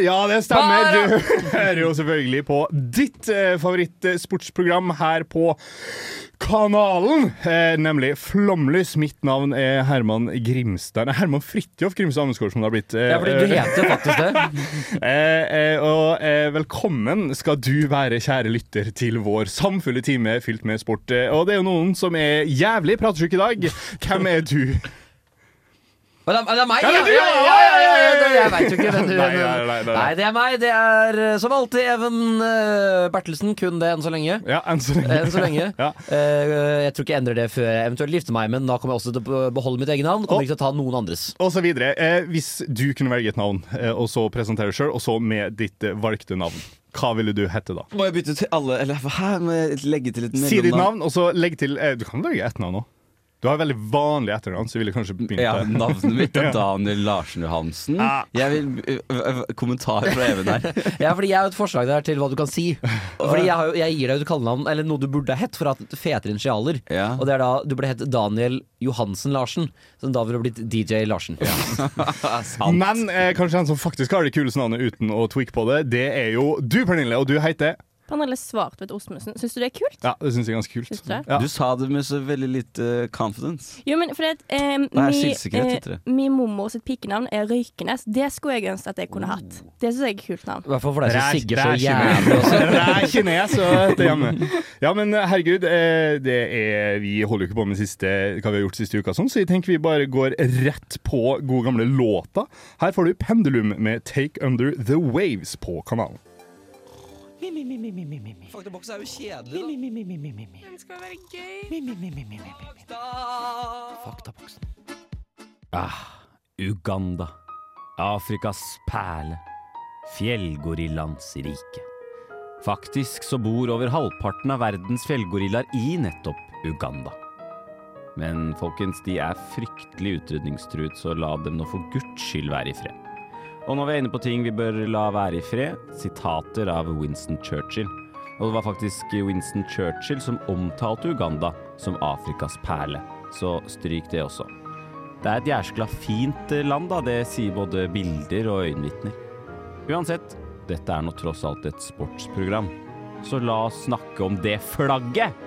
Ja, det stemmer. Du hører jo selvfølgelig på ditt eh, favorittsportsprogram her på kanalen, eh, nemlig Flomlys. Mitt navn er Herman Grimstad Nei, Herman Fridtjof Grimstad Amesgaard, som det har blitt. eh, Ja, fordi du heter faktisk det. Og velkommen skal du være, kjære lytter, til vår samfulle time fylt med sport. Og det er jo noen som er jævlig pratesyke i dag. Hvem er du? Det, er- det er meg, Ja, ja! det er du, ja, ja, ja, ja, ja, ja, ja. Jeg veit jo ikke hvem du Nei, nei, nei, nei. Nei, det er meg. Det er eh, som alltid Even eh, Bertelsen. Kun det enn så lenge. Ja, enn så lenge. Enn så lenge. Ja. Eh, jeg tror ikke jeg endrer det før jeg eventuelt gifter meg, men da kommer jeg også til å beholde mitt eget navn. Kommer ikke til å ta noen andres. Og så videre. Eh, hvis du kunne velge et navn, eh, og så presentere sjøl, og så med ditt eh, valgte navn, hva ville du hette da? Må jeg bytte til alle, eller hæ? Må jeg legge til et Si ditt mellomnavn? navn, og så legg til eh, Du kan velge ett navn òg. Du har veldig vanlig etternavn, så jeg ville kanskje begynt Ja, der. navnet mitt er Daniel Larsen Johansen. Ah. Jeg vil Kommentar fra Even her. Ja, fordi jeg har et forslag der til hva du kan si. Fordi jeg, har jeg gir deg et kallenavn, eller noe du burde ha hett, for å ha hatt fetere initialer. Ja. Og det er da du burde hett Daniel Johansen Larsen. Så da ville blitt DJ Larsen. Sant. Men eh, kanskje han som faktisk har det kuleste navnet uten å tweake på det, det er jo du, Pernille, og du heter Pernille Svartvedt Osmussen. Syns du det er kult? Ja, det syns jeg er ganske kult. Du? Ja. Du sa det med så veldig lite confidence. Jo, men fordi at eh, mi, skilsekret min mormor sitt pikenavn er Røykenes. Det skulle jeg ønske at jeg kunne hatt. Det syns jeg er et kult navn. I hvert fall for deg som sigger så jævlig også. kines og heter hjemme. Ja, men eh, herregud, eh, det er, vi holder jo ikke på med siste, hva vi har gjort siste uka, sånn, så jeg tenker vi bare går rett på gode gamle låta. Her får du Pendulum med Take Under The Waves på kanalen. Faktaboks er jo kjedelig, Den skal være gøy. Faktaboksen. Ah, Uganda. Afrikas perle. Fjellgorillaens rike. Faktisk så bor over halvparten av verdens fjellgorillaer i nettopp Uganda. Men folkens, de er fryktelig utrydningstruet, så la dem nå for guds skyld være i fred. Og når vi er inne på ting vi bør la være i fred, sitater av Winston Churchill. Og det var faktisk Winston Churchill som omtalte Uganda som Afrikas perle, så stryk det også. Det er et jæskla fint land, da. Det sier både bilder og øyenvitner. Uansett, dette er nå tross alt et sportsprogram, så la oss snakke om det flagget!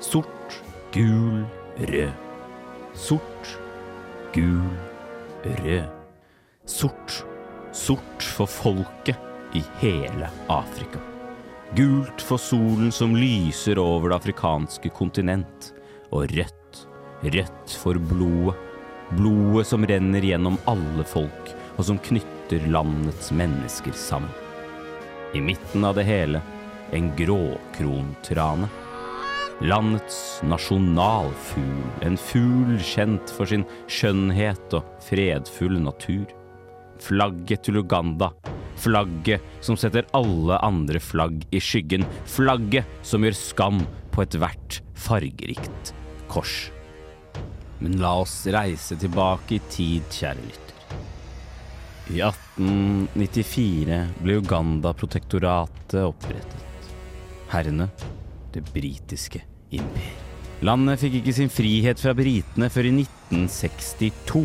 Sort, gul, rød. Sort, gul, rød. Sort, sort for folket i hele Afrika. Gult for solen som lyser over det afrikanske kontinent. Og rødt, rødt for blodet. Blodet som renner gjennom alle folk, og som knytter landets mennesker sammen. I midten av det hele en gråkrontrane. Landets nasjonalfugl, en fugl kjent for sin skjønnhet og fredfull natur. Flagget til Uganda, flagget som setter alle andre flagg i skyggen, flagget som gjør skam på ethvert fargerikt kors. Men la oss reise tilbake i tid, kjære lytter. I 1894 ble Uganda-protektoratet opprettet. Herrene det britiske imperiet. Landet fikk ikke sin frihet fra britene før i 1962,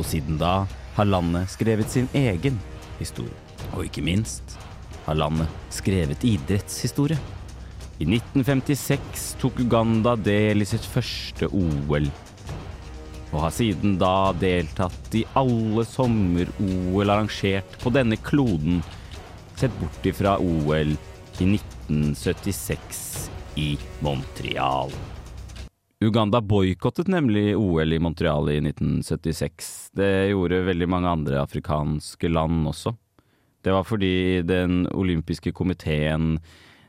og siden da har landet skrevet sin egen historie. Og ikke minst har landet skrevet idrettshistorie. I 1956 tok Uganda del i sitt første OL, og har siden da deltatt i alle sommer-OL arrangert på denne kloden, sett bort ifra OL i 1976 i Montreal. Uganda boikottet nemlig OL i Montreal i 1976. Det gjorde veldig mange andre afrikanske land også. Det var fordi den olympiske komiteen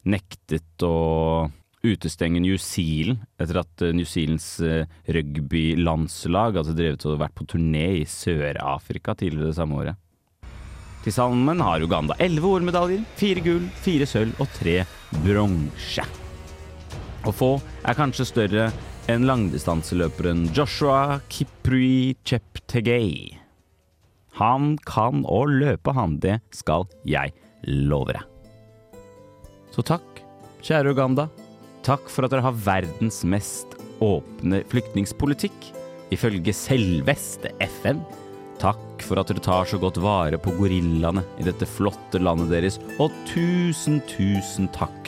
nektet å utestenge New Zealand etter at eh, New Zealands eh, rugbylandslag hadde drevet og vært på turné i Sør-Afrika tidligere det samme året. Til sammen har Uganda elleve OL-medaljer, fire gull, fire sølv og tre bronse. Og få er kanskje større enn langdistanseløperen Joshua Kipri Cheptegei. Han kan å løpe, han. Det skal jeg love deg. Så takk, kjære Uganda. Takk for at dere har verdens mest åpne flyktningspolitikk, ifølge selveste FN. Takk for at dere tar så godt vare på gorillaene i dette flotte landet deres, og tusen, tusen takk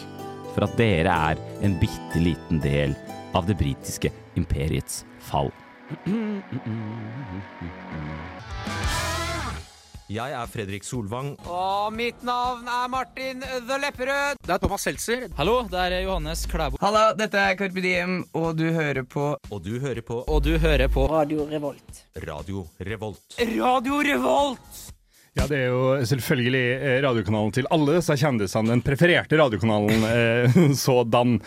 for at dere er en bitte liten del av det britiske imperiets fall. Jeg er Fredrik Solvang. Og mitt navn er Martin The Lepperød. Det er Thomas Seltzer. Hallo, det er Johannes Klæbo. Hallo, dette er Carpe Diem, og du hører på Og du hører på Og du hører på Radio Revolt. Radio Revolt. Radio Revolt! Ja, det er jo selvfølgelig eh, radiokanalen til alle disse kjendisene. Den prefererte radiokanalen eh, sådan.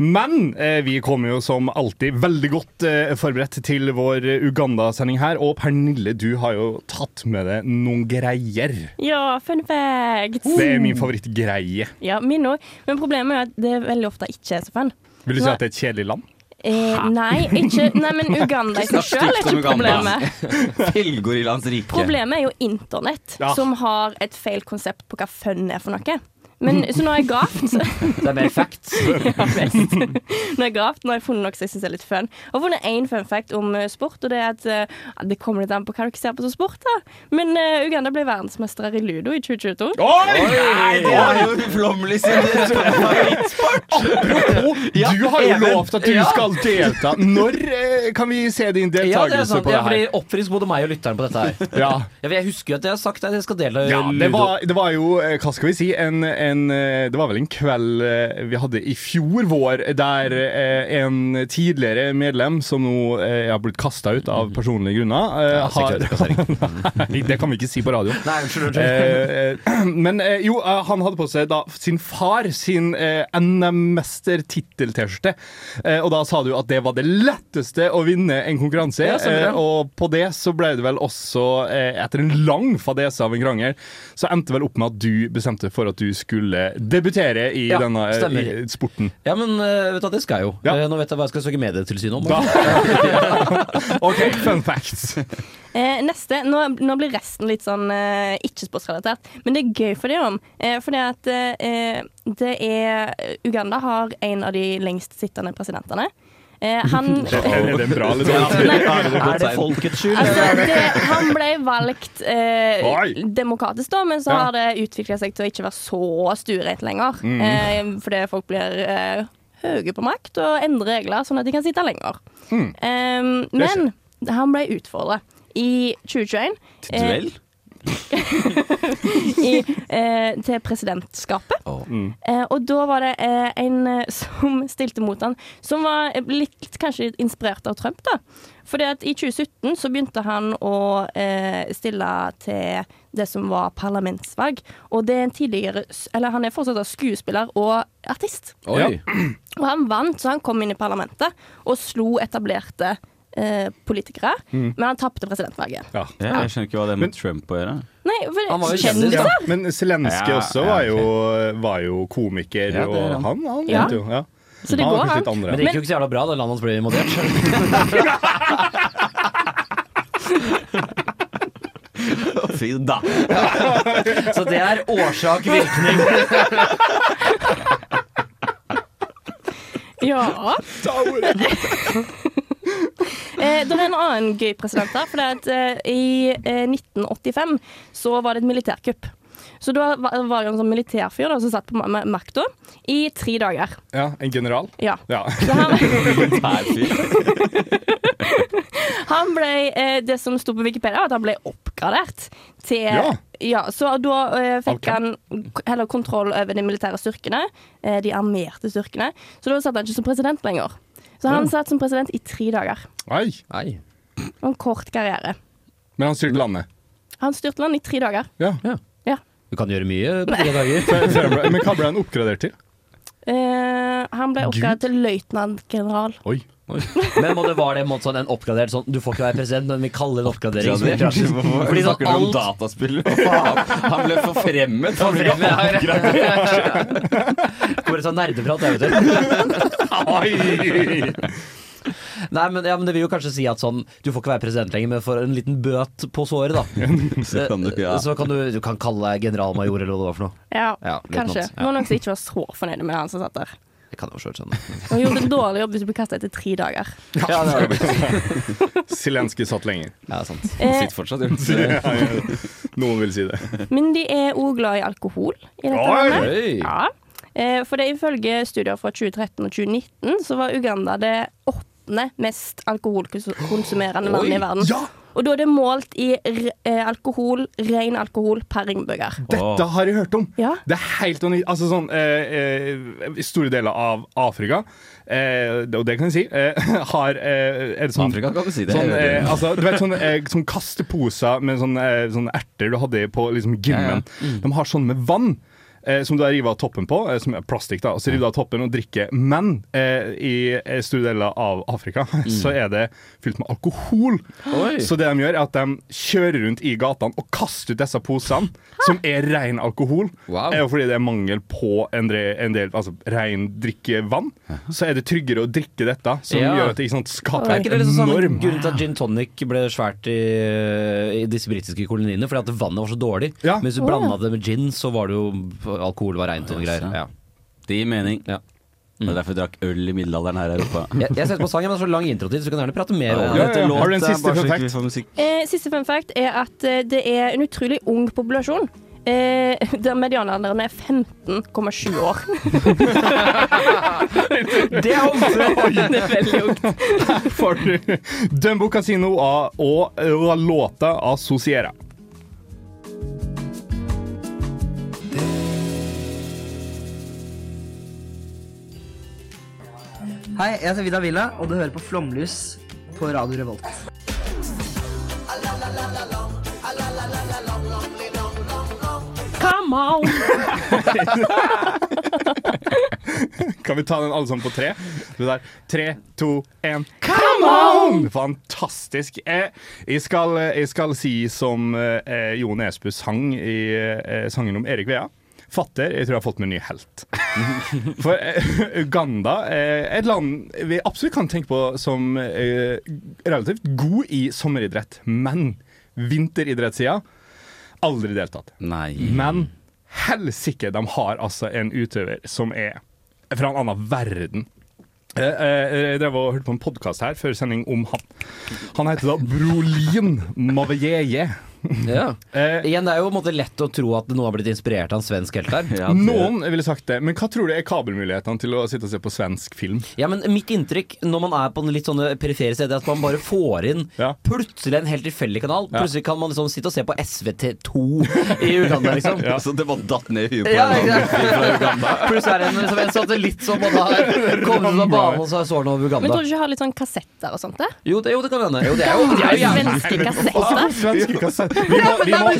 Men eh, vi kommer jo som alltid veldig godt eh, forberedt til vår Uganda-sending her. Og Pernille, du har jo tatt med deg noen greier. Ja, fun fact. Det er min favorittgreie. Ja, min òg. Men problemet er at det veldig ofte ikke er så fun. Vil du si at det er et kjedelig land? Eh, nei, ikke, nei, men Uganda i seg sjøl er ikke problemet. Fjellgorillaens rike. Problemet er jo internett, Ja. som har et feil konsept på hva fun er for noe. Men så nå har jeg gravd. Det er mer facts. ja, best. Nå har jeg gravd, nå har jeg funnet noe som jeg syns er litt fun. Jeg har funnet én fun fact om eh, sport, og det er at eh, Det kommer litt an på hva dere ser på som sport, da. Men uh, Uganda ble verdensmestere i ludo i 2022. Oi! Det er jo uflommelig sin favorittsport! Apropos, Ja, du har jo Even. lovt at du Ja. skal delta. Når eh, kan vi se din Ja, det deltakelse sant. på det her? Jeg blir Oppfrisk både meg og lytteren på dette her. Ja. Ja, Jeg husker jo at jeg har sagt at jeg skal delta i ludo. det var, det var jo, hva skal vi si, en, en, eh, det var vel en kveld eh, vi hadde i fjor vår, der eh, en tidligere medlem, som nå har blitt kasta ut av personlige grunner Ja, har. Nei, det kan vi ikke si på radio. Nei, unnskyld. unnskyld. Men jo, han hadde på seg da sin far sin NM-mester-tittel-T-skjorte. Eh, og da sa du at det var det letteste å vinne en konkurranse. Ja, og på det så ble det vel også, etter en lang fadese av en krangel, så endte vel opp med at du bestemte for at du skulle debutere i Ja, denne eh, stemmer. i sporten. Ja, men eh, vet du det skal jeg jo. Ja. Eh, Nå vet jeg hva jeg skal søke Medietilsynet om. Da. OK, fun facts. Eh, neste, nå, nå blir resten litt sånn eh, ikke-sportsrelatert, men det er gøy for det om. Eh, fordi at eh, det er Uganda har en av de lengst sittende presidentene. Eh, han Er det en bra eller dårlig? Er det folkets skyld? Altså, han ble valgt eh, demokratisk, da, men så Ja. har det utvikla seg til å ikke være så stuereint lenger. Mm. Eh, fordi folk blir eh, høye på makt og endrer regler, sånn at de kan sitte lenger. Mm. Eh, men han ble utfordra i 2021 Til duell? i, eh, til presidentskapet. Mm. Eh, og da var det eh, en eh, som stilte mot han, som var litt kanskje inspirert av Trump, da. Fordi at i 2017 så begynte han å eh, stille til det som var parlamentsvalg. Og det er en tidligere Eller han er fortsatt skuespiller og artist. Oi. Og han vant, så han kom inn i parlamentet og slo etablerte eh, politikere. Mm. Men han tapte presidentvalget. Ja. Ja, jeg skjønner ikke hva det er med Trump å gjøre. Nei, for Han var jo kjendiser. kjendis, Ja, men Zelenskyj Ja, også ja, var jo, var jo komiker, Ja, det er og han, han Ja. vet jo. Ja. Så det Han går var kanskje an. litt andre. Men det gikk jo ikke så jævla bra da landet hans ble invadert. Fy da. Så det er årsak-virkning. Ja. Eh, det er en annen gøy president her. For det at, eh, I eh, 1985 så var det et militærkupp. Så da var det en sånn militærfyr da, som satt på ma- ma- makta i tre dager. Ja, en general? Ja. Ja. Så han, han ble eh, Det som sto på Wikipedia, at han ble oppgradert til Ja. Ja, så da eh, fikk okay. han heller kontroll over de militære styrkene, eh, de armerte styrkene. Så da satt han ikke som president lenger. Så han satt som president i tre dager. Oi. Nei. Og en kort karriere. Men han styrte landet. Han styrte landet i tre dager. Ja. Du kan gjøre mye på tre dager. Men hva ble han oppgradert til? Eh, han ble oppgradert til løytnantgeneral. Oi. Men må det var det en sånn en oppgradert sånn Du får ikke være president, men vi kaller det en oppgradering. Ja, Fordi sånn snakker du om alt dataspill? Han ble forfremmet. Han ble Bare det sånn nerdeprat, jeg vet du. Oi! Nei, men, ja, men det vil jo kanskje si at sånn Du får ikke være president lenger, men for en liten bøt på såret, da. Så kan du, ja. Så kan du, du kan kalle deg generalmajor, eller hva det var for noe. Ja, Ja, kanskje. var noen som ikke var så fornøyd med han som satt der. Det kan jeg jo selv skjønne. Han gjorde en dårlig jobb hvis du ble kasta etter tre dager. Ja, det har. Zelenskyj satt lenger. Ja, sant. Eh, Sitter fortsatt, ja. Noen vil si det. men de er òg glad i alkohol i dette Oi! landet. Ja. Eh, For det er ifølge studier fra 2013 og 2019 så var Uganda det åttende mest alkoholkonsumerende landet i verden. Ja! Og da er det målt i r eh, alkohol, ren alkohol per innbygger. Dette har jeg hørt om. Ja. Det er helt vanvittig. Altså sånn eh, eh, Store deler av Afrika, eh, og det kan jeg si, eh, har eh, er det sånn, Afrika kan du si det. Sånn, eh, altså, du vet sånn, eh, sånn kasteposer med sånne, eh, sånne erter du hadde på liksom, gymmen. De har sånn med vann. Eh, som du har rivet av toppen på, eh, som er plastikk. da, og Så river du av toppen og drikker. Men eh, i eh, store deler av Afrika så er det fylt med alkohol. Oi. Så det de gjør, er at de kjører rundt i gatene og kaster ut disse posene, som er ren alkohol. Wow. Eh, og fordi det er mangel på en del, en del altså, ren drikkevann, så er det tryggere å drikke dette, som Ja. gjør at det ikke sant, skaper Er ikke det liksom sånn enorm grunnen til at gin tonic ble svært i, i disse britiske koloniene? Fordi at vannet var så dårlig. Ja. Men hvis du blanda det med gin, så var det jo alkohol var reint og noe greier. Ja. Det gir mening. Ja. Det er derfor vi drakk øl i middelalderen her i Europa. Jeg, jeg setter på sangen, men det er så lang introtid, så du kan gjerne prate mer om ja, det. ja. Låt Har du en siste fun fact? får. Eh, siste fun fact er at eh, det er en utrolig ung populasjon. Eh, der medianalderen er 15,7 år. Det er det er veldig ungt. for Dumbo Casino av- og og låta 'Associera'. Hei, jeg heter Vida Villa, og du hører på Flomlys på Radio Revolt. Come on! Kan vi ta den alle sammen på tre? Det der. Tre, to, én Come on! Fantastisk. Jeg, jeg, skal, jeg skal si som eh, Jo Nesbø sang i eh, sangen om Erik Vea. Fatter, jeg tror jeg har fått meg en ny helt. For eh, Uganda er et land vi absolutt kan tenke på som eh, relativt god i sommeridrett, men vinteridrettssida aldri deltatt. Nei. Men helsike, de har altså en utøver som er fra en annen verden. Eh, eh, Jeg drev og hørte på en podkast her før sending om han. Han heter da Brolin Mavejeye. Ja. Eh, Igjen, det er jo på en måte lett å tro at noen har blitt inspirert av en svensk helt her. Ja, det- Noen ville sagt det, men hva tror du er kabelmulighetene til å sitte og se på svensk film? Ja, men mitt inntrykk når man er på en litt sånne perifere steder, er at man bare får inn Ja. plutselig en helt tilfeldig kanal. Ja. Plutselig kan man liksom sitte og se på SVT2 i Uganda, liksom. Ja. Så det bare datt ned i huet på Ja, en annen ikke fyr fra Uganda. Plutselig er det en, liksom en satellitt som man har kommet ut av banen, og så så den over Men Uganda. tror du ikke har litt sånn kassetter og sånt? det? Jo, det, jo, det kan hende. Jo, det er jo, det er jo jævlig Svenske kassetter? Svenske kassetter. Vi må, vi må, Vi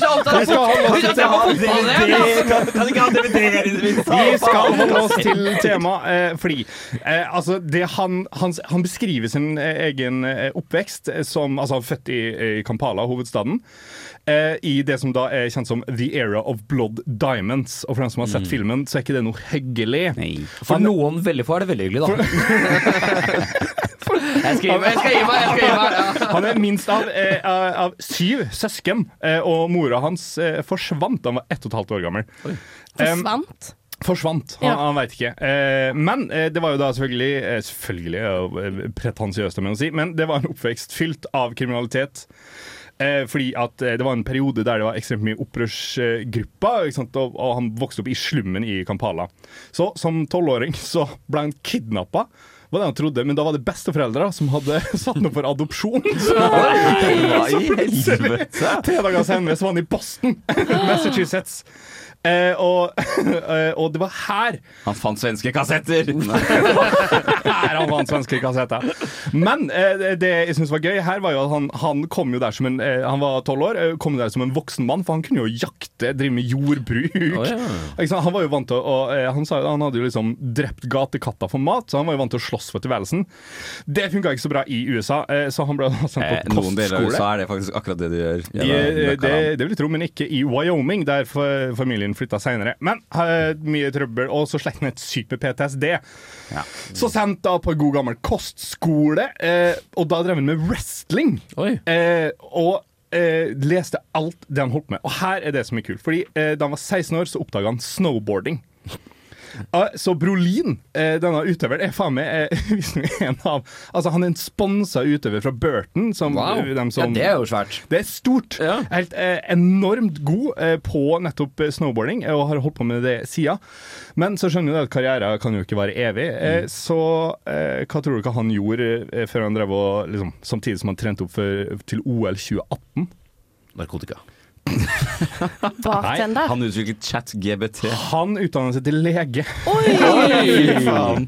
skal holde oss til temaet. Eh, fordi eh, altså, det han, han, han beskriver sin eh, egen oppvekst som altså, født i, i Kampala, hovedstaden. Eh, I det som da er kjent som The Era of Blood Diamonds. Og for dem som har sett filmen, så er ikke det noe hyggelig. Nei. For noen veldig få er det veldig hyggelig, da. Jeg skal gi meg, jeg skal gi meg! Jeg skal gi meg ja. Han er minst av, eh, av syv søsken, eh, og mora hans eh, forsvant da han var ett og et halvt år gammel. Um, Forsvant? Forsvant. Han, Ja. han veit ikke. Eh, men eh, det var jo da selvfølgelig eh, Selvfølgelig eh, pretensiøst, om jeg må si, men det var en oppvekst fylt av kriminalitet. Eh, fordi at eh, det var en periode der det var ekstremt mye opprørsgrupper, og, og han vokste opp i slummen i Kampala. Så som tolvåring så ble han kidnappa. Var det han trodde, men da var det besteforeldre som hadde satt ham for adopsjon. Så, helvete? Tre dager senere så var han i Boston, Massachusetts. Eh, og, eh, og det var her Han fant svenske kassetter! Her han fant svenske kassetter. Men eh, det- jeg syns var gøy her, var jo at han, han kom jo der som en eh, Han var tolv år, eh, kom der som en voksen mann, for han kunne jo jakte, drive med jordbruk. Oh, ja. Han var jo vant til å eh, Han sa han hadde jo liksom drept gatekatta for mat, så han var jo vant til å slåss for tilværelsen. Det funka ikke så bra i USA, så han ble sendt Eh, kostskole. noen deler av. USA er det faktisk akkurat det de gjør. Eh, det, det vil jeg tro, men ikke i Wyoming, der fa- familien flytta seinere. Men eh, mye trøbbel, og så slekt med et sykt med PTSD. Så sendt da på god gammel kostskole, eh, og da drev han med wrestling. Eh, og eh, leste alt det han holdt med. Og her er det som er kult, fordi eh, da han var 16 år, så oppdaga han snowboarding. Ja, så Brolin, eh, denne utøveren, er faen meg eh, en av Altså Han er en sponsa utøver fra Burton. Som, Wow. eh, dem som, Ja, det er jo svært. Det er stort. Helt eh, enormt god eh, på nettopp snowboarding, og har holdt på med det sida. Men så skjønner du at karrieren kan jo ikke være evig. Eh, Mm. så hva tror du ikke han gjorde før han drev og liksom, Samtidig som han trente opp for, til OL 2018? Narkotika. Bartender. Han utviklet chat-GBT. Han utdannet seg til lege. Oi! Oi!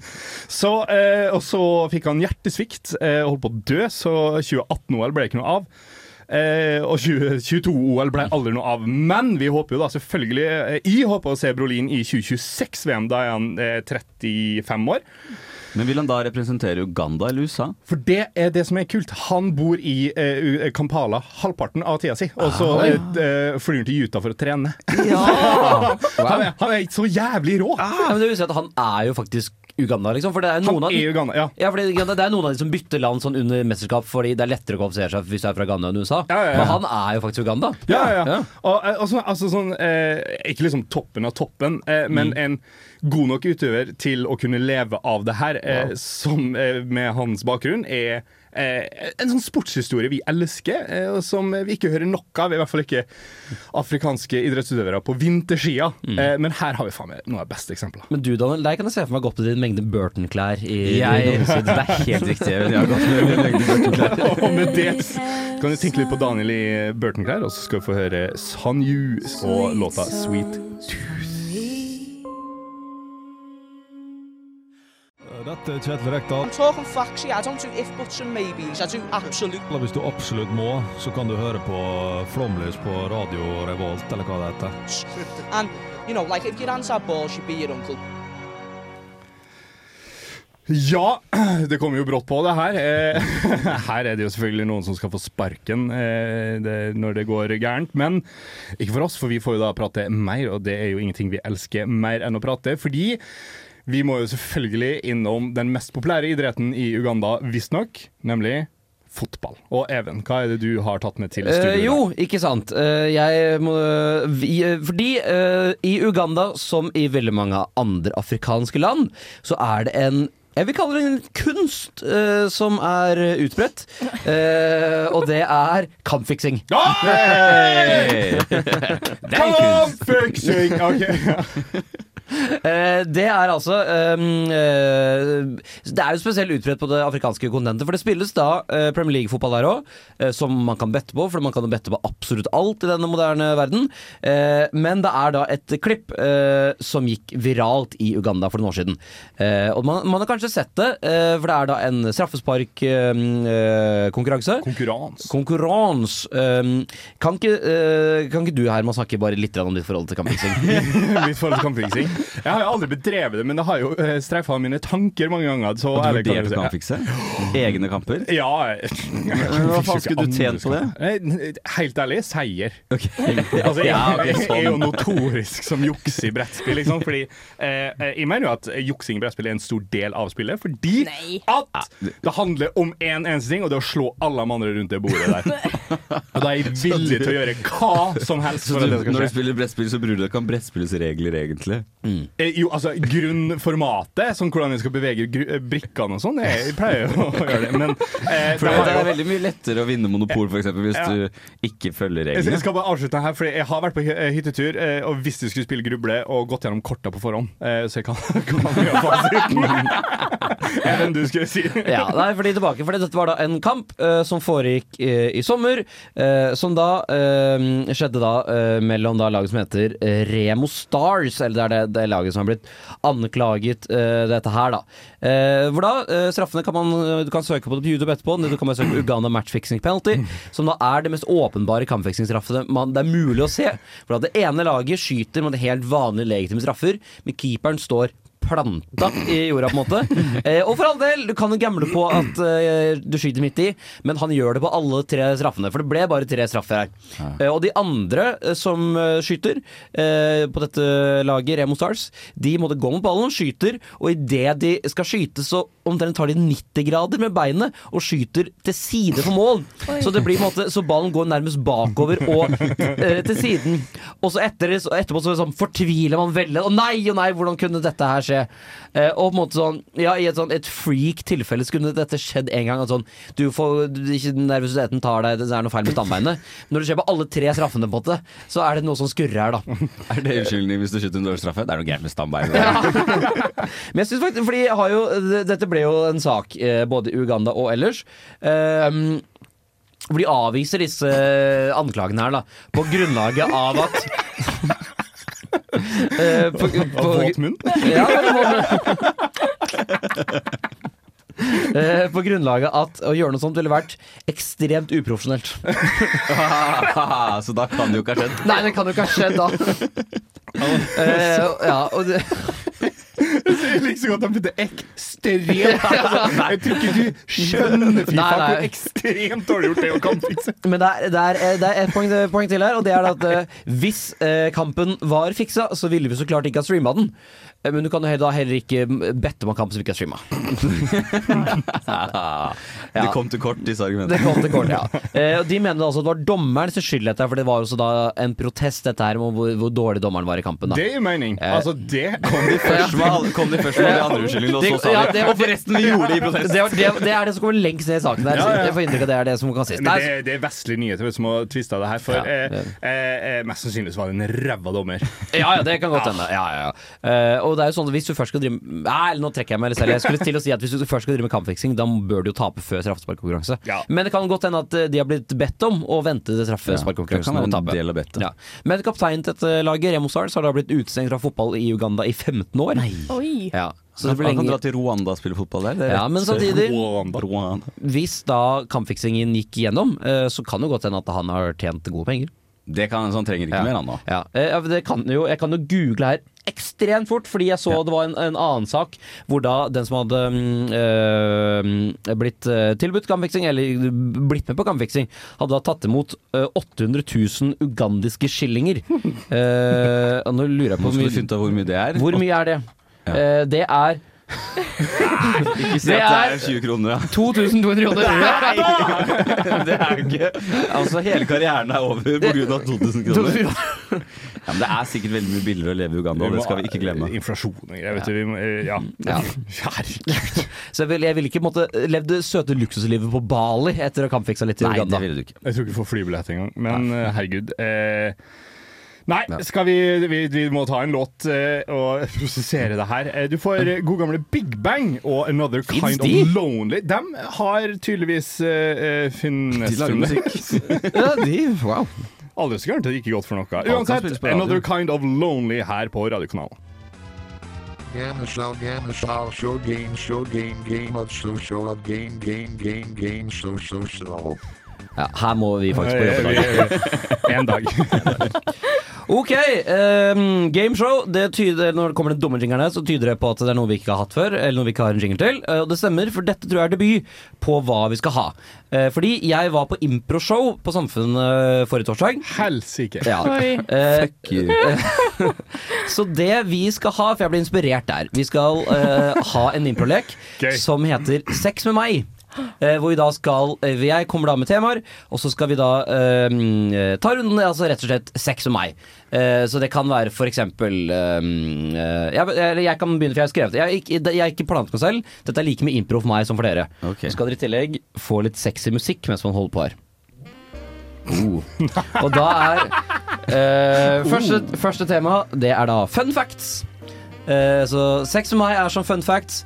Så, eh, og så fikk han hjertesvikt, eh, holdt på å dø, så 2018-OL ble ikke noe av. Eh, og 2022-OL ble aldri noe av. Men vi håper jo da selvfølgelig eh, Jeg håper å se Brolin i 2026-VM. Da er han eh, 35 år. Men vil han da representere Uganda eller USA? For det er det som er kult. Han bor i eh, Kampala halvparten av tida si, og så Ah. ja. eh, flyr han til Utah for å trene. Ja. han, er, han er ikke så jævlig rå. Ah, men det vil si at han er jo faktisk Uganda, liksom. For det er noen Han av er Uganda, ja. Ja, Uganda, Det er noen av de som bytter land sånn under mesterskap fordi det er lettere å kvalifisere seg hvis du er fra Ghana enn USA. ja. Men han er jo faktisk Uganda. Ja, ja. Og, eh, og så- altså sånn eh, Ikke liksom toppen av toppen, eh, men en god nok utøver til å kunne leve av det her, eh, som eh, med hans bakgrunn er en sånn sportshistorie vi elsker, eh, og som vi ikke hører nok av. I hvert fall ikke afrikanske idrettsutøvere på vinterskia. Eh, men her har vi faen meg noen av de beste eksemplene. Men du, Daniel, der kan jeg se for meg gå opp til din mengde Burton-klær i Jeg- i det er helt riktig. Jeg har gått med min mengde Burton-klær. og med det kan du tenke litt på Daniel i Burton-klær, og så skal vi få høre Sanju og låta 'Sweet Dette er Kjetil Rekdal. Talking facts yeah. I don't do if buts and maybes. I do absolute. Hvis du absolutt må, så kan du høre på Flomlys på Radio Revolt, eller hva det heter. And you know, like if your hands are balls, you be your uncle. Ja, det kommer jo brått på det her. Eh, Her er det jo selvfølgelig noen som skal få sparken eh, når det går gærent. Men ikke for oss, for vi får jo da prate mer, og det er jo ingenting vi elsker mer enn å prate. Fordi vi må jo selvfølgelig innom den mest populære idretten i Uganda, visstnok, nemlig fotball. Og Even, hva er det du har tatt med til studio? Uh, jo, ikke sant. Uh, jeg må vi, eh, Fordi eh, i Uganda, som i veldig mange andre afrikanske land, så er det en jeg vil kalle det en kunst eh, som er eh, utbredt, Eh, og det er kampfiksing. Hey! Det er en kunst. Kampfiksing! Ok, ja. Eh, det er altså ehm, eh, Det er jo spesielt utbredt på det afrikanske kontinentet. For det spilles da eh, Premier League-fotball der òg, som man kan bette på. For man kan jo bette på absolutt alt i denne moderne verden. Eh, men det er da et klipp eh, som gikk viralt i Uganda for noen år siden. Eh, og man, man har kanskje sett det, eh, for det er da en straffesparkkonkurranse. Konkurranse. Konkurranse. Um, kan, ikke, eh, kan ikke du Herman snakke bare litt om ditt forhold til kampfiksing? Mitt forhold til kampfiksing. Jeg har jo aldri bedrevet det, men det har jo streifa mine tanker mange ganger. Så Og du vurderer kan si. kampfikse? Egne kamper? Ja hva faen skulle du tjent på det? Eh, Helt ærlig, seier. Altså, jeg, jeg, jeg er jo sånn. notorisk som jukser i brettspill, liksom. Fordi eh, jeg mener jo at juksing i brettspill er en stor del av spillet. Fordi at det handler om én eneste ting, og det er å slå alle de andre rundt det bordet der. Og da er jeg villig til å gjøre hva som helst Så for du, at det skal når du spiller brettspill, så bryr du deg ikke om brettspillets regler, egentlig? Eh, Jo, altså grunnformatet, sånn hvordan vi skal bevege eh, brikkene og sånn, jeg pleier jo å gjøre det, men eh, For det det er veldig mye lettere å vinne Monopol for eksempel, hvis Ja. du ikke følger reglene. Jeg skal bare avslutte her, for jeg har vært på eh, hyttetur, eh, og hvis du skulle spille gruble, og gått gjennom korta på forhånd, eh, så jeg kan, kan gjøre fasiten. Enn du skulle si. ja, nei, fordi tilbake, for dette var da en kamp eh, som foregikk eh, i sommer, eh, som da eh, skjedde da eh, mellom da laget som heter Remo Stars, eller det er det, det laget som har blitt anklaget uh, dette her, da. Uh, hvor da uh, straffene kan man Du kan søke på det på YouTube etterpå. Du kan bare søke på Uganda matchfixing penalty, som da er det mest åpenbare kampfiksingsstraffene det er mulig å se. For da det ene laget skyter med helt vanlige legitime straffer, men keeperen står planta i jorda, på en måte. Eh, og for all del, du kan jo gamble på at eh, du skyter midt i, men han gjør det på alle tre straffene. For det ble bare tre straffer her. Eh, og de andre eh, som eh, skyter eh, på dette laget, Remo Stars, de måtte gå mot ballen, skyter, og idet de skal skyte, så omtrent tar de 90 grader med beinet og skyter til side for mål. Så det blir på en måte Så ballen går nærmest bakover og eh, til siden. Og så etter, etterpå så sånn, fortviler man veldig. Å nei, å nei, hvordan kunne dette her skje? Eh, og på en måte sånn Ja, i et sånn et freak tilfelle skulle dette skjedd en gang. At sånn, du får du- ikke Nervøsiteten tar deg, det er noe feil med stambeinet. Når det skjer på alle tre straffene, på en måte, så er det noe som skurrer her, da. Er det unnskyldning hvis du skyter en dårlig straffe? Det er noe gærent med stambeinet. Men jeg synes faktisk, fordi jeg har jo, dette ble jo en sak eh, både i Uganda og ellers. Eh, hvor de avviser disse anklagene her, da, på grunnlaget av at Eh, på, på, Våt munn? Ja, Eh, på grunnlaget at å gjøre noe sånt ville vært ekstremt uprofesjonelt. Så da kan det jo ikke ha skjedd. Nei, det kan jo ikke ha skjedd da. Eh, ja, og det, Jeg liker så godt de putter ekstremt altså, Jeg tror ikke du skjønner fy faen hvor ekstremt dårlig gjort det å kampfikse. Men det er, det er, det er et poeng, poeng til her, og det er at uh, hvis uh, kampen var fiksa, så ville vi så klart ikke ha streama den. Eh, Men du kan jo heller- da heller ikke bette om en kamp som ikke er streama. Det kom til kort, disse argumentene. Det kom til kort, ja. Eh, de mener altså at det var dommerens skyld, dette, her, for det var også da en protest dette her om hvor, hvor dårlig dommeren var i kampen. Da. Det gir mening. Eh, Altså, det Kom de først med, kom de først med de andre unnskyldningene, og så sa de det- Og forresten, vi gjorde det i protest. Det, var- det, det er det som kommer lengst ned i saken der. Ja, ja. Jeg får inntrykk av det er det som kan sies. Det, det er vestlige nyheter som har tvista det her, for Ja, eh, eh, eh, mest sannsynlig var det en ræva dommer. Ja, ja, det kan godt hende. Ja, ja, ja. Og det er jo sånn at hvis du først skal drive Nei, nå trekker jeg meg selv. Jeg skulle til å si at Hvis du først skal drive med kampfiksing, da bør du jo tape før straffesparkkonkurranse. Ja. Men det kan godt hende at eh, de har blitt bedt om å vente til straffesparkkonkurransen Ja, og tape. del av. Ja. Men kapteinen til dette laget, Remo Sars, har da blitt utestengt fra fotball i Uganda i 15 år. Oi. Ja. Så Så det blir han kan lenge dra til Rwanda og spille fotball der. Er Ja, men samtidig Rwanda. Hvis da kampfiksingen gikk igjennom, eh, så kan det godt hende at han har tjent gode penger. Det kan, så han trenger ikke Ja. mer, han nå. Ja, eh, kan jo, jeg kan jo google her ekstremt fort, fordi jeg så det var en, en annen sak hvor da den som hadde eh, blitt eh, tilbudt kampfiksing, eller blitt med på kampfiksing, hadde da tatt imot eh, 800 000 ugandiske skillinger. uh, nå lurer jeg på Nå hvor skal du mye, finne ut hvor mye det er. hvor mye er det? Ja. Uh, det er Ikke si at det er- er 20 kroner, ja. 2200 kroner. Det er jo ikke Altså, hele karrieren er over av 2000 kroner. Ja, men det er sikkert veldig mye billigere å leve i Uganda, og det skal vi ikke glemme. Inflasjon og greier, vet du. Vi må, eh, ja. Ja. Herregud. Så jeg ville vil ikke måtte levd det søte luksuslivet på Bali etter å ha kampfiksa litt i Nei, Uganda. det ville du ikke. Jeg tror ikke vi får flybillett engang. Men eh, herregud. Eh, nei, skal vi, vi Vi må ta en låt uh, og prosessere det her. Eh, du får god gamle Big Bang og Another Finns Kind de? of Lonely. De har tydeligvis uh, funnet De lager musikk. Ja, de, wow. Aldri så gærent at det gikk godt for noe. Uansett. Another Kind of Lonely her på radiokanalen. Gamma show, show, show game, show game, game of so game, game, game, game, so so so. Ja, her må vi faktisk på jobb. En dag. Ok, Um, gameshow. Det tyder, når det kommer den dumme jinglene, så tyder det på at det er noe vi ikke har hatt før. Eller noe vi ikke har en jingle til. Eh, Og det stemmer, for dette tror jeg er debut på hva vi skal ha. Eh, fordi jeg var på improshow på Samfunnet forrige torsdag. Helsike. Ja. Eh, Fuck you. så det vi skal ha, for jeg ble inspirert der Vi skal uh, ha en improlek som heter Sex med meg. Eh, hvor vi da skal eh, Jeg kommer da med temaer, og så skal vi da eh, ta runden altså rett og slett sex og meg. Eh, så det kan være for eksempel eh, jeg, jeg, jeg kan begynne, for jeg har skrevet. Jeg jeg har ikke planlagt meg selv. Dette er like mye impro for meg som for dere. Så skal dere i tillegg få litt sexy musikk mens man holder på her. Oh. Og da er eh, første, første tema Det er da fun facts. Eh, så sex og meg er som fun facts.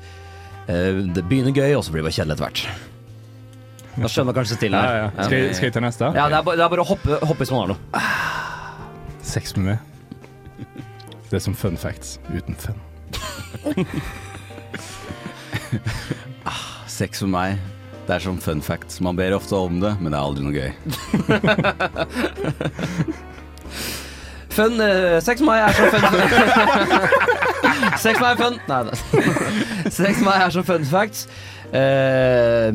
Eh, det begynner gøy, og så blir det bare kjedelig etter hvert. Da skjønner man kanskje stilen Ja, her. ja. Skal, skal jeg ta neste? Ja, det er bare, det er bare å hoppe, hoppe har noe. Sex med meg. Det er som fun facts uten fun. Sex med meg, det er som fun facts. Man ber ofte om det, men det er aldri noe gøy. Fun, uh, sex med meg er som fun Sex med meg er fun Nei, nei. Sex med meg er som fun facts. Eh,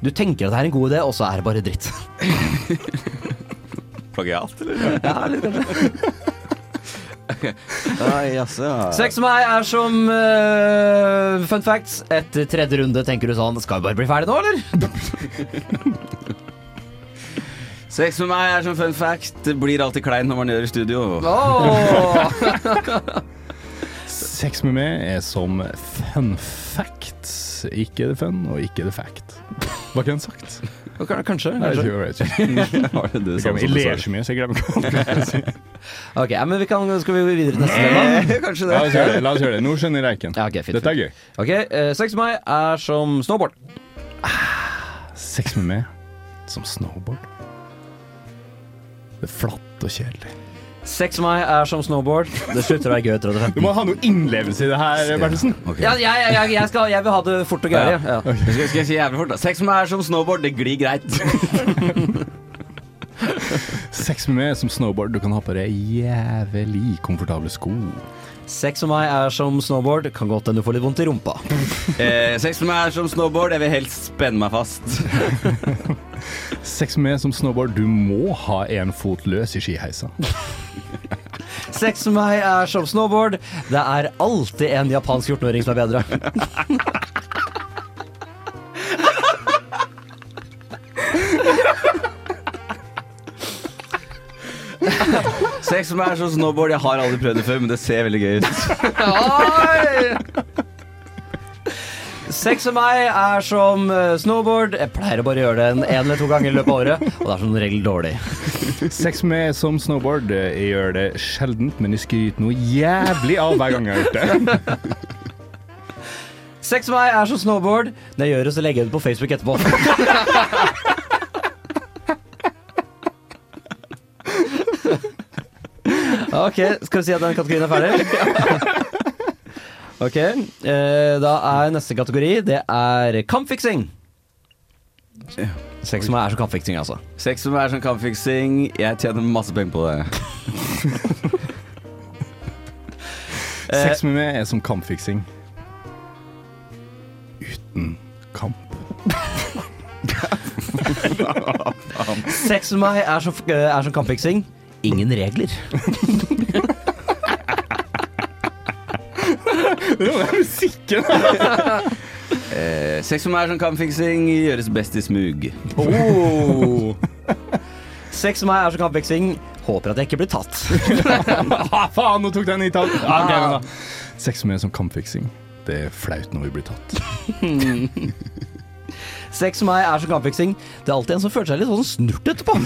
du tenker at det er en god idé, og så er det bare dritt. Plagiat, eller? Ja, litt kanskje. Ai, jaså, ja. Sex med meg er som eh, fun facts. Etter tredje runde tenker du sånn Skal vi bare bli ferdig nå, eller? Sex med meg er som fun fact. Det blir alltid kleint når man gjør det i studio. Sex med meg er som fun facts. Ikke the fun, og ikke the fact. Hva ikke den sagt? Kanskje. Nei, kanskje. jeg vet ikke. Det det Jeg ler så mye, så jeg glemmer hva jeg si. Ok, men vi kan, Skal vi videre til neste tema? Kanskje La oss gjøre det. La oss gjøre det. Nå skjønner jeg reiken. Ja, okay, fint, Dette er gøy. Ok, uh, Sex med meg er som snowboard. Sex med meg som snowboard. Det er flatt og kjedelig. Sex med meg er som snowboard. Det slutter å være gøy etter 15. Du må ha noe innlevelse i det her, Bertelsen. Ja, jeg, jeg, jeg, skal, jeg vil ha det fort og gøy. Ja. Skal, skal jeg si jævlig fort, da? Sex med meg er som snowboard. Det glir greit. Sex med meg er som snowboard. Du kan ha på deg jævlig komfortable sko. Sex med meg er som snowboard. Kan godt hende du får litt vondt i rumpa. Eh, sex med meg er som snowboard. Jeg vil helst spenne meg fast. Sex med meg som snowboard. Du må ha en fot løs i skiheisa. Sex med meg er som snowboard. Det er alltid en japansk 14-åring som er bedre. Sex med meg er som snowboard. Jeg har aldri prøvd det før, men det ser veldig gøy ut. Oi! Sex og meg er som eh, snowboard. Jeg pleier å bare gjøre det en, en eller to ganger i løpet av året, og det er som regel dårlig. Sex med meg som snowboard. Jeg gjør det sjeldent, men jeg skryter noe jævlig av hver gang jeg har gjort det. Sex og meg er som snowboard. Når jeg gjør det, så legger jeg det på Facebook etterpå. Ok, skal vi si at den kategorien er ferdig? Ok, eh, da er neste kategori Det er kampfiksing. Sex med meg er som kampfiksing, altså. Sex med meg er som kampfiksing. Jeg tjener masse penger på det. Sex med meg er som kampfiksing. Uten kamp. Sex med meg er som, er som kampfiksing. Ingen regler. Det var musikken! Eh, sex som meg er som kampfiksing. Gjøres best i smug. Oh. Sex som meg er som kampfiksing. Håper at jeg ikke blir tatt. ah, faen, nå tok den i tall. Ah, okay. Sex som meg som kampfiksing. Det er flaut når vi blir tatt. Sex med meg er som kampfiksing. Det er alltid en som føler seg litt sånn snurt etterpå.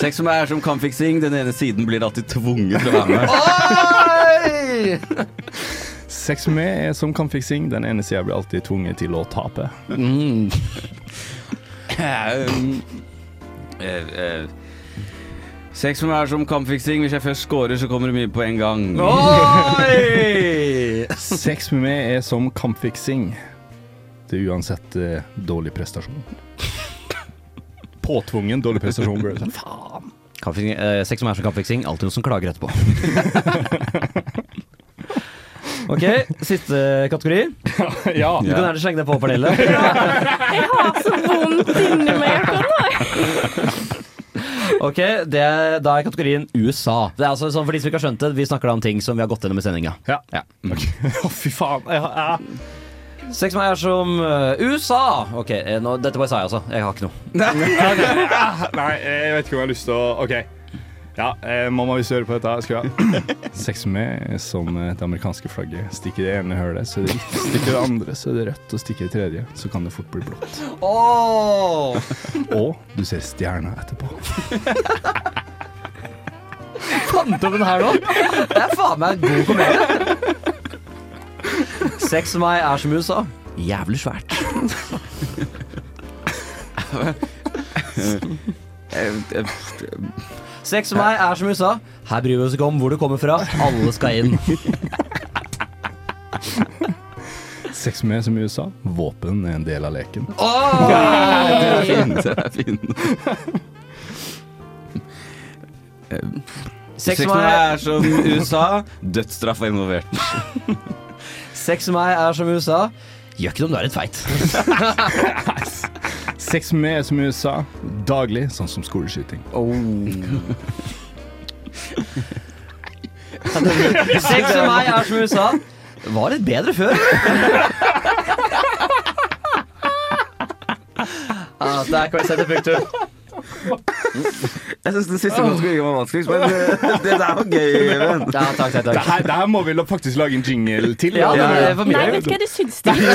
Sex med meg er som kampfiksing. Den ene siden blir alltid tvunget til å være med. Oi! Sex med meg er som kampfiksing. Den ene sida blir alltid tvunget til å tape. Mm. Uh, uh, eh, Sex med meg er som kampfiksing. Hvis jeg først scorer, så kommer det mye på en gang. Oi! Sex med meg er som kampfiksing. Det er uansett eh, dårlig prestasjon. Påtvungen dårlig prestasjon. Faen. Kampfiksing, eh, sex som er som kampfiksing. Alltid noen som klager etterpå. Ok, siste kategori. ja. Du kan gjerne slenge det på, Pernille. Jeg har så vondt inni meg akkurat nå. Ok, det, Da er kategorien USA. Det er altså sånn For de som ikke har skjønt det, vi snakker da om ting som vi har gått gjennom i sendinga. Ja. Ja. Å, fy faen. Jeg, har- jeg, Sex med meg er som eh, USA. Ok, eh, nå, dette bare sa jeg altså. Jeg har ikke noe. Nei, jeg vet ikke om jeg har lyst til å OK. Ja, eh, mamma, hvis du hører på dette, skal vi ha sex med som det amerikanske flagget. Stikker det ene hølet, så er det hvitt. Stikker det andre, så er det rødt. Og stikker det tredje, så kan det fort bli blått. Og du ser stjerna etterpå. Fant du den her nå? Det er faen meg en god komedie. Sex med meg er som USA. Jævlig svært. Sex med meg er som USA. Her bryr vi oss ikke om hvor du kommer fra. Alle skal inn. Sex med som i USA. Våpen er en del av leken. Det er fin. Det er fint. Sex med meg er som USA. Dødsstraff er involvert. Sex med meg er som USA. Gjør ikke noe om du er litt feit. Sex med som USA. Daglig, sånn som skoleskyting. Sex med meg er som USA. Var litt bedre før. ah, der kan vi sette punktum. Jeg syns den siste ganske var vanskeligst, men eh, det der var gøy. Men. Ja, takk, takk, Det takk. her, det her må vi faktisk lage en jingle til. Ja, det det for Nei, vet du hva, det syns de ikke.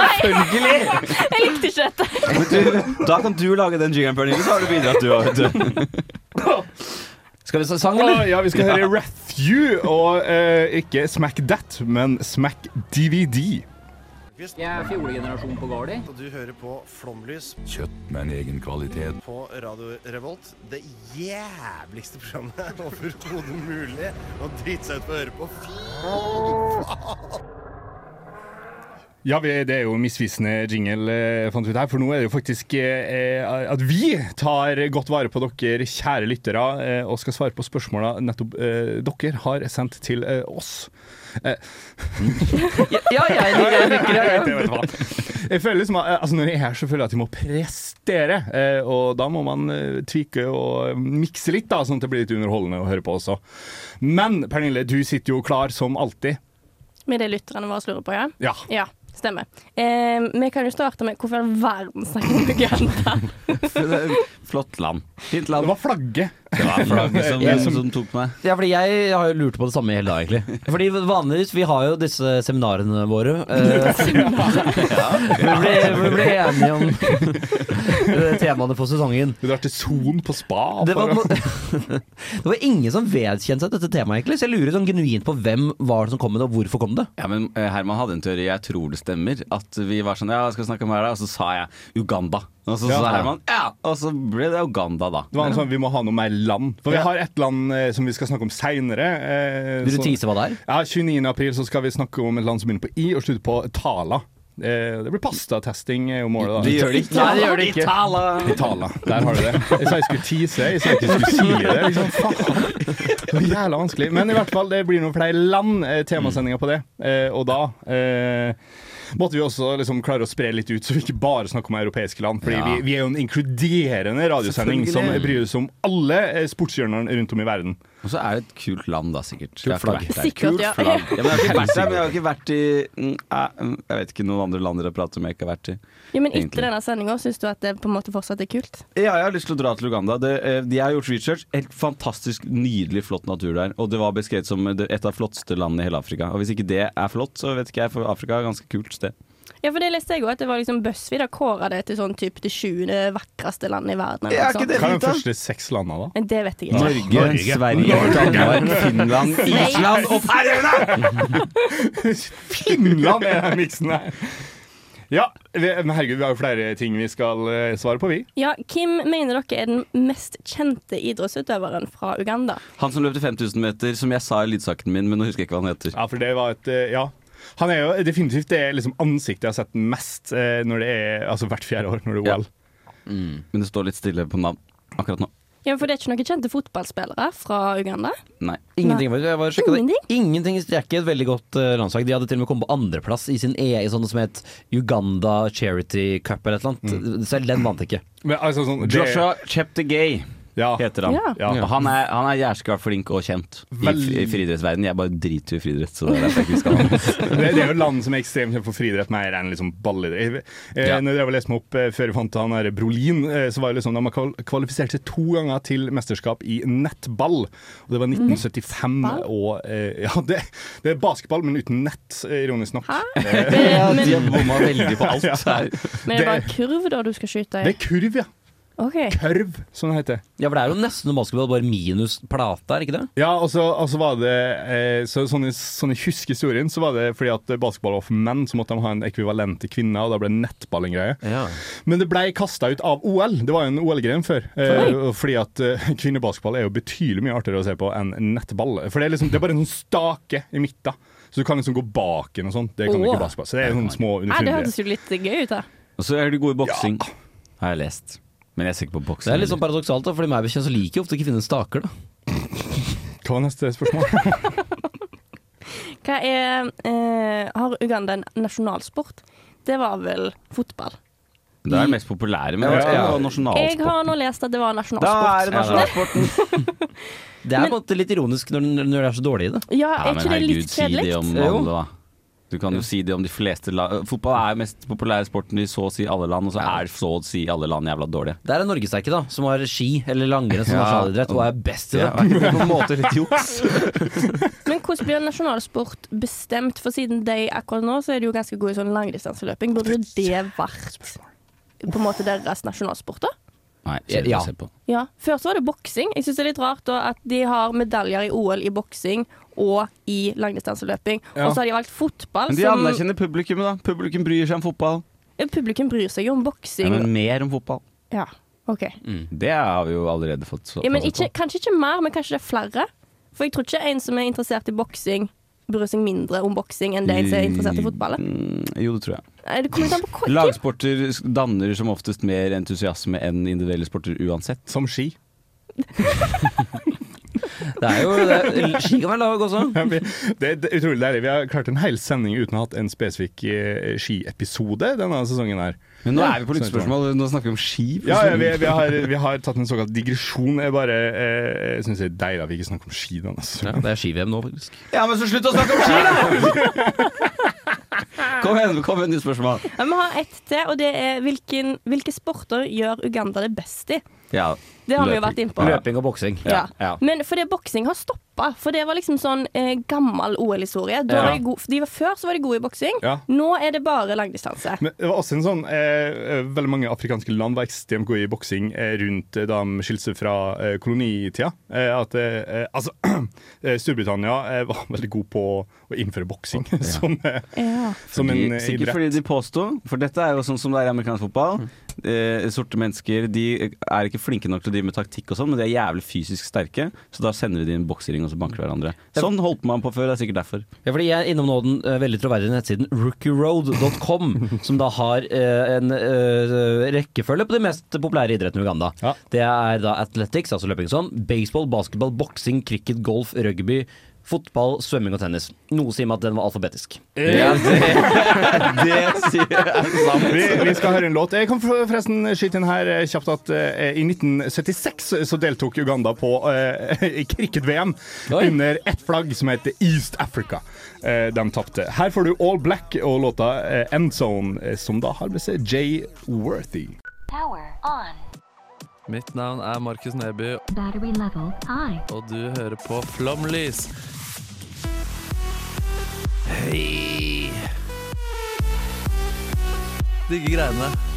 Nei, jeg likte ikke dette. Men du, da kan du lage den jingelen, Pernille, så har du bidratt, du òg. Skal vi se sang, eller? ja, vi skal høre Rathew, og uh, ikke Smack That, men Smack DVD. Jeg er fjolegenerasjon på Gardi. Og du hører på Flomlys Kjøtt med en egen kvalitet. på Radio Revolt. Det jævligste programmet overhodet mulig å drite seg ut på å høre på. Fy faen! Ja, det er jo misvisende jingle, eh, fant vi ut her. For nå er det jo faktisk eh, at vi tar godt vare på dere kjære lyttere, eh, og skal svare på spørsmåla nettopp eh, dere har sendt til eh, oss. Eh, Ja, jeg liker jeg liker det. jeg vet ja. hva. Jeg føler liksom, altså Når jeg er her, så føler jeg at jeg må prestere. Eh, og da må man eh, tvike og mikse litt, da, sånn at det blir litt underholdende å høre på også. Men Pernille, du sitter jo klar som alltid. Med det lytterne våre lurer på, ja? Ja. Ja, stemmer. Eh, vi kan jo starte med hvorfor i all verden snakker vi om Uganda? Flott land. Fint Det var flagget. Det var flagget som, Jeg som- som tok meg. Ja, fordi jeg har jo lurt på det samme i hele dag, egentlig. Fordi vanligvis, vi har jo disse seminarene våre. Eh, vi, blir, vi ble enige om temaene for sesongen. Du drar til Son på spa. Det var, det var ingen som vedkjente seg dette temaet, egentlig. Så jeg lurer sånn genuint på hvem var det som kom med det, og hvorfor kom det? Ja, men eh, Herman hadde en teori, jeg tror det stemmer. At vi var sånn Ja, skal vi snakke om her, da? Og så sa jeg Uganda. Og så Ja. sa Herman ja, og så ble det Uganda, da. Det var en sånn, Vi må ha noe mer land. For vi har et land eh, som vi skal snakke om seinere. Eh, Vil du så- tease hva det er? Ja, 29. april så skal vi snakke om et land som begynner på I og slutter på Tala. Eh, det blir pastatesting om jo målet. da. Det gjør det ikke. Nei, det gjør det ikke. Itala. Itala. Der har du det. Jeg sa jeg skulle tease, jeg sa jeg ikke skulle si det. Liksom, faen. Det var jævla vanskelig. Men i hvert fall, det blir noen flere land, eh, temasendinger på det. Eh, og da eh, måtte vi også liksom klare å spre litt ut, så vi ikke bare snakker om europeiske land. Fordi Ja. vi, vi er jo en inkluderende radiosending som bryr oss om alle eh, sportshjørnene rundt om i verden. Og så er det et kult land, da, sikkert. Kult flagg. Sikkert, Kult ja. flagg. ja. Men jeg har ikke vært der, men jeg har ikke vært i mm, eh, Jeg vet ikke noen andre land dere prater om jeg ikke har vært i. Ja, men Egentlig. etter denne sendinga syns du at det på en måte fortsatt er kult? Ja, jeg har lyst til å dra til Uganda. Det, eh, de har gjort research. Helt fantastisk nydelig, flott natur der. Og det var beskrevet som et av flotteste landene i hele Afrika. Og hvis ikke det er flott, så vet ikke jeg, for Afrika er et ganske kult sted. Ja, for det leste jeg òg, at det var liksom BuzzFeed har kåra det til sånn type det sjuende vakreste landet i verden. eller Ja, noe ikke sånt. det Hva er de første seks landene, da? Det vet jeg ikke. Norge, Norge. Sverige, Danmark, Finland, Island og Færøyene! Finland er den miksen her. Ja, vi, men herregud, vi har jo flere ting vi skal eh, svare på, vi. Ja, Kim mener dere er den mest kjente idrettsutøveren fra Uganda? Han som løpte 5000 meter, som jeg sa i lydsaken min, men nå husker jeg ikke hva han heter. Ja, for det var et eh, Ja. Han er jo definitivt det liksom ansiktet jeg har sett mest eh, når det er Altså hvert fjerde år når det er Ja. OL. Men det står litt stille på navn akkurat nå. Ja, For det er ikke noen kjente fotballspillere fra Uganda? Nei. Ingenting. Jeg bare sjekket det. Ingenting? Ingenting. Det er ikke et veldig godt uh, landslag. De hadde til og med kommet på andreplass i sin EI, i sånn som het Uganda Charity Cup eller et eller annet. Selv den vant ikke. Men altså sånn det, Joshua Cheptegei. Ja. heter han. Ja. Ja. Og han er, han er jæskla flink og kjent i, Veldig. i friidrettsverdenen. Jeg bare driter i friidrett, så det er derfor jeg ikke skal ha det. Det, det er jo land som er ekstremt kjent for friidrett mer enn liksom ballidrett. Eh, Ja. Når jeg leste meg opp eh, før jeg fant han her Brolin, eh, så var det liksom de har kvalifisert seg to ganger til mesterskap i nettball. Og det var 1975 og eh, Ja, det, det er basketball, men uten nett, eh, ironisk nok. Eh, Ja, Men- de har bomma veldig på alt Ja. her. Men det er bare kurv da du skal skyte i? Det er kurv, ja. OK. Kørv, som det heter. Ja, for det er jo nesten som basketball, bare minus plate, er ikke det? Ja, og så, og så var det eh, så, sånn, i, sånn i historien så var det fordi at basketball var for menn, så måtte de ha en ekvivalent til kvinner, og da ble nettball en greie. Men det ble kasta ut av OL. Det var jo en OL-gren før. Eh, fordi at eh, kvinnebasketball er jo betydelig mye artigere å se på enn nettball. For det er, liksom, det er bare en sånn stake i midten. Så du kan liksom gå bak den og sånn. Det kan du ikke basketball. Så det er sånne små Nei, det underfundige hørtes jo litt gøy ut, da. Og så er du gode i boksing, har jeg lest. Men jeg ser ikke på boksing. Det er litt sånn paradoksalt, da, fordi meg bekjent så liker jeg ofte finne staker, da. Hva var neste spørsmål? Hva er eh, Har Uganda en nasjonalsport? Det var vel fotball. Det er den mest populære, men Ja, det er ja. jo Jeg har nå lest at det var nasjonalsport. Da er det nasjonalsporten! Det er men, litt ironisk når, når dere er så dårlig i det. Ja, Ja, er men ikke det litt si det kjedelig? Du kan jo si det om de fleste land. Fotball er mest populære sporten i så å si alle land, og så er så å si alle land jævla dårlige. Det er en norgessterke, da, som har ski eller langrenn som Ja. nasjonalidrett, og er best i det. Ja, er på en måte litt juks? Men hvordan blir nasjonalsport bestemt? For siden de akkurat nå, så er de jo ganske gode i sånn langdistanseløping. Burde det vært på en måte deres nasjonalsport, da? Nei, Ja. se på. Ja. Før så var det boksing. Jeg syns det er litt rart da at de har medaljer i OL i boksing og i langdistanseløping. Ja. Og så har de valgt fotball, Men de som anerkjenner publikummet, da. Publikum bryr seg om fotball. Publikum bryr seg jo om Ja, boksing. men mer om fotball. Ja, OK. Det har vi jo allerede fått så Ja, men ikke, kanskje ikke mer, men kanskje det er flere. For jeg tror ikke en som er interessert i boksing, bryr seg mindre om boksing enn de som er interessert i fotball. Mm, Jo, det tror jeg. Nei, Det Lagsporter danner som oftest mer entusiasme enn individuelle sporter uansett. Som ski. Det er jo det, Ski kan være lag også. Ja, vi- Det, er utrolig deilig. Vi har klart en hel sending uten å ha hatt en spesifikk eh, skiepisode denne sesongen her. Men nå er vi på lyttespørsmål, nå snakker vi om ski. Ja, ja vi, vi, har, vi har tatt en såkalt digresjon. Jeg bare eh, syns det er deilig at vi ikke snakker om ski denne Ja, det er ski-VM nå, faktisk. Ja, men så slutt å snakke om ski, da! Kom igjen, kom igjen, nytt spørsmål. Vi har ett til, og det er hvilken, hvilke sporter gjør Uganda det best i? Ja, Det har vi jo vært innpå. Løping og boksing. Ja. ja. Men fordi boksing har stoppa, for det var liksom sånn eh, gammel OL-historie. Ja. Før så var de gode i boksing, Ja. nå er det bare langdistanse. Men det var også en sånn eh, Veldig mange afrikanske land var ekstremt gode i boksing eh, rundt eh, da de skilte seg fra eh, kolonitida. Eh, at eh, Altså, Storbritannia eh, var veldig god på å innføre boksing som, eh, Ja. som en eh, sikkert fordi de påsto, for dette er jo sånn som det er i amerikansk fotball. Eh, sorte mennesker de er ikke flinke nok til å drive med taktikk, og sånn men de er jævlig fysisk sterke. Så da sender vi de en boksering og så banker hverandre. Sånn holdt man på før, det er sikkert derfor. Ja, fordi jeg er innom nå den uh, veldig troverdige nettsiden rookieroad.com, som da har uh, en uh, rekkefølge på de mest populære idrettene i Uganda. Ja. Det er da athletics, altså løping sånn, baseball, basketball, boksing, cricket, golf, rugby, fotball, svømming og tennis. Noe sier meg at den var alfabetisk. Ja, det, det sier jeg sant. Vi, vi skal høre en låt. Jeg kan forresten skyte inn her eh, kjapt at uh, i 1976 så deltok Uganda på eh, cricket-VM under ett flagg som heter East Africa. Uh, de tapte. Her får du All Black og låta eh, Endzone, eh, som da har med seg Jay Worthy. Power on. Mitt navn er Markus Neby, og du hører på Flomlys. Hei! Digge greiene.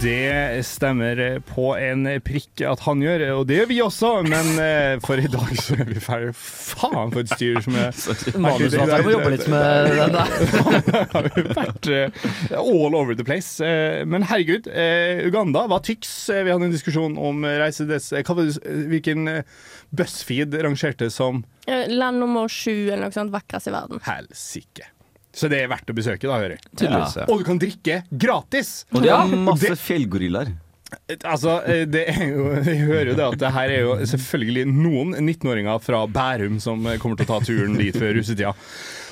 Det stemmer på en prikk at han gjør, og det gjør vi også, men eh, for i dag så er vi ferdig. Faen, for et styr som er Manusforfatteren må jobbe litt med den der. har vi vært eh, all over the place. Eh, men herregud, Uganda var tyks. Vi hadde en diskusjon om reise des... hva var det, hvilken BuzzFeed rangerte som Land nummer sju eller noe sånt vakrest i verden. helsike. Så det er verdt å besøke, da, hører jeg. Ja. Og du kan drikke gratis! Og de har masse det- fjellgorillaer. Altså, eh, det er jo, Jeg hører jo det at det her er jo selvfølgelig noen 19-åringer fra Bærum som eh, kommer til å ta turen dit før russetida.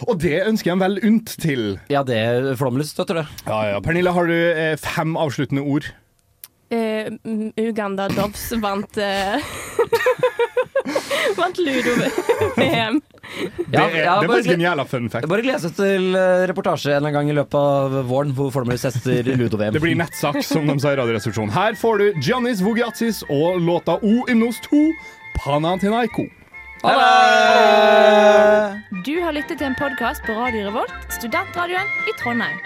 Og det ønsker jeg dem vel unt til. Ja, det Flomlys støtter det. Ja, ja. Pernille, har du eh, fem avsluttende ord? Uh, Uganda Doves vant eh, Vant Ludo-VM. Det er, det var en jævla fun fact. Bare gled deg til eh, reportasje en eller annen gang i løpet av våren hvor du tester Ludo-VM. Det blir nettsak, som de sa i Radioresepsjonen. Her får du Giannis Vogiatis og låta O Imnos 2, Panathinaiko. Du har lyttet til en podkast på Radio Revolt, studentradioen i Trondheim.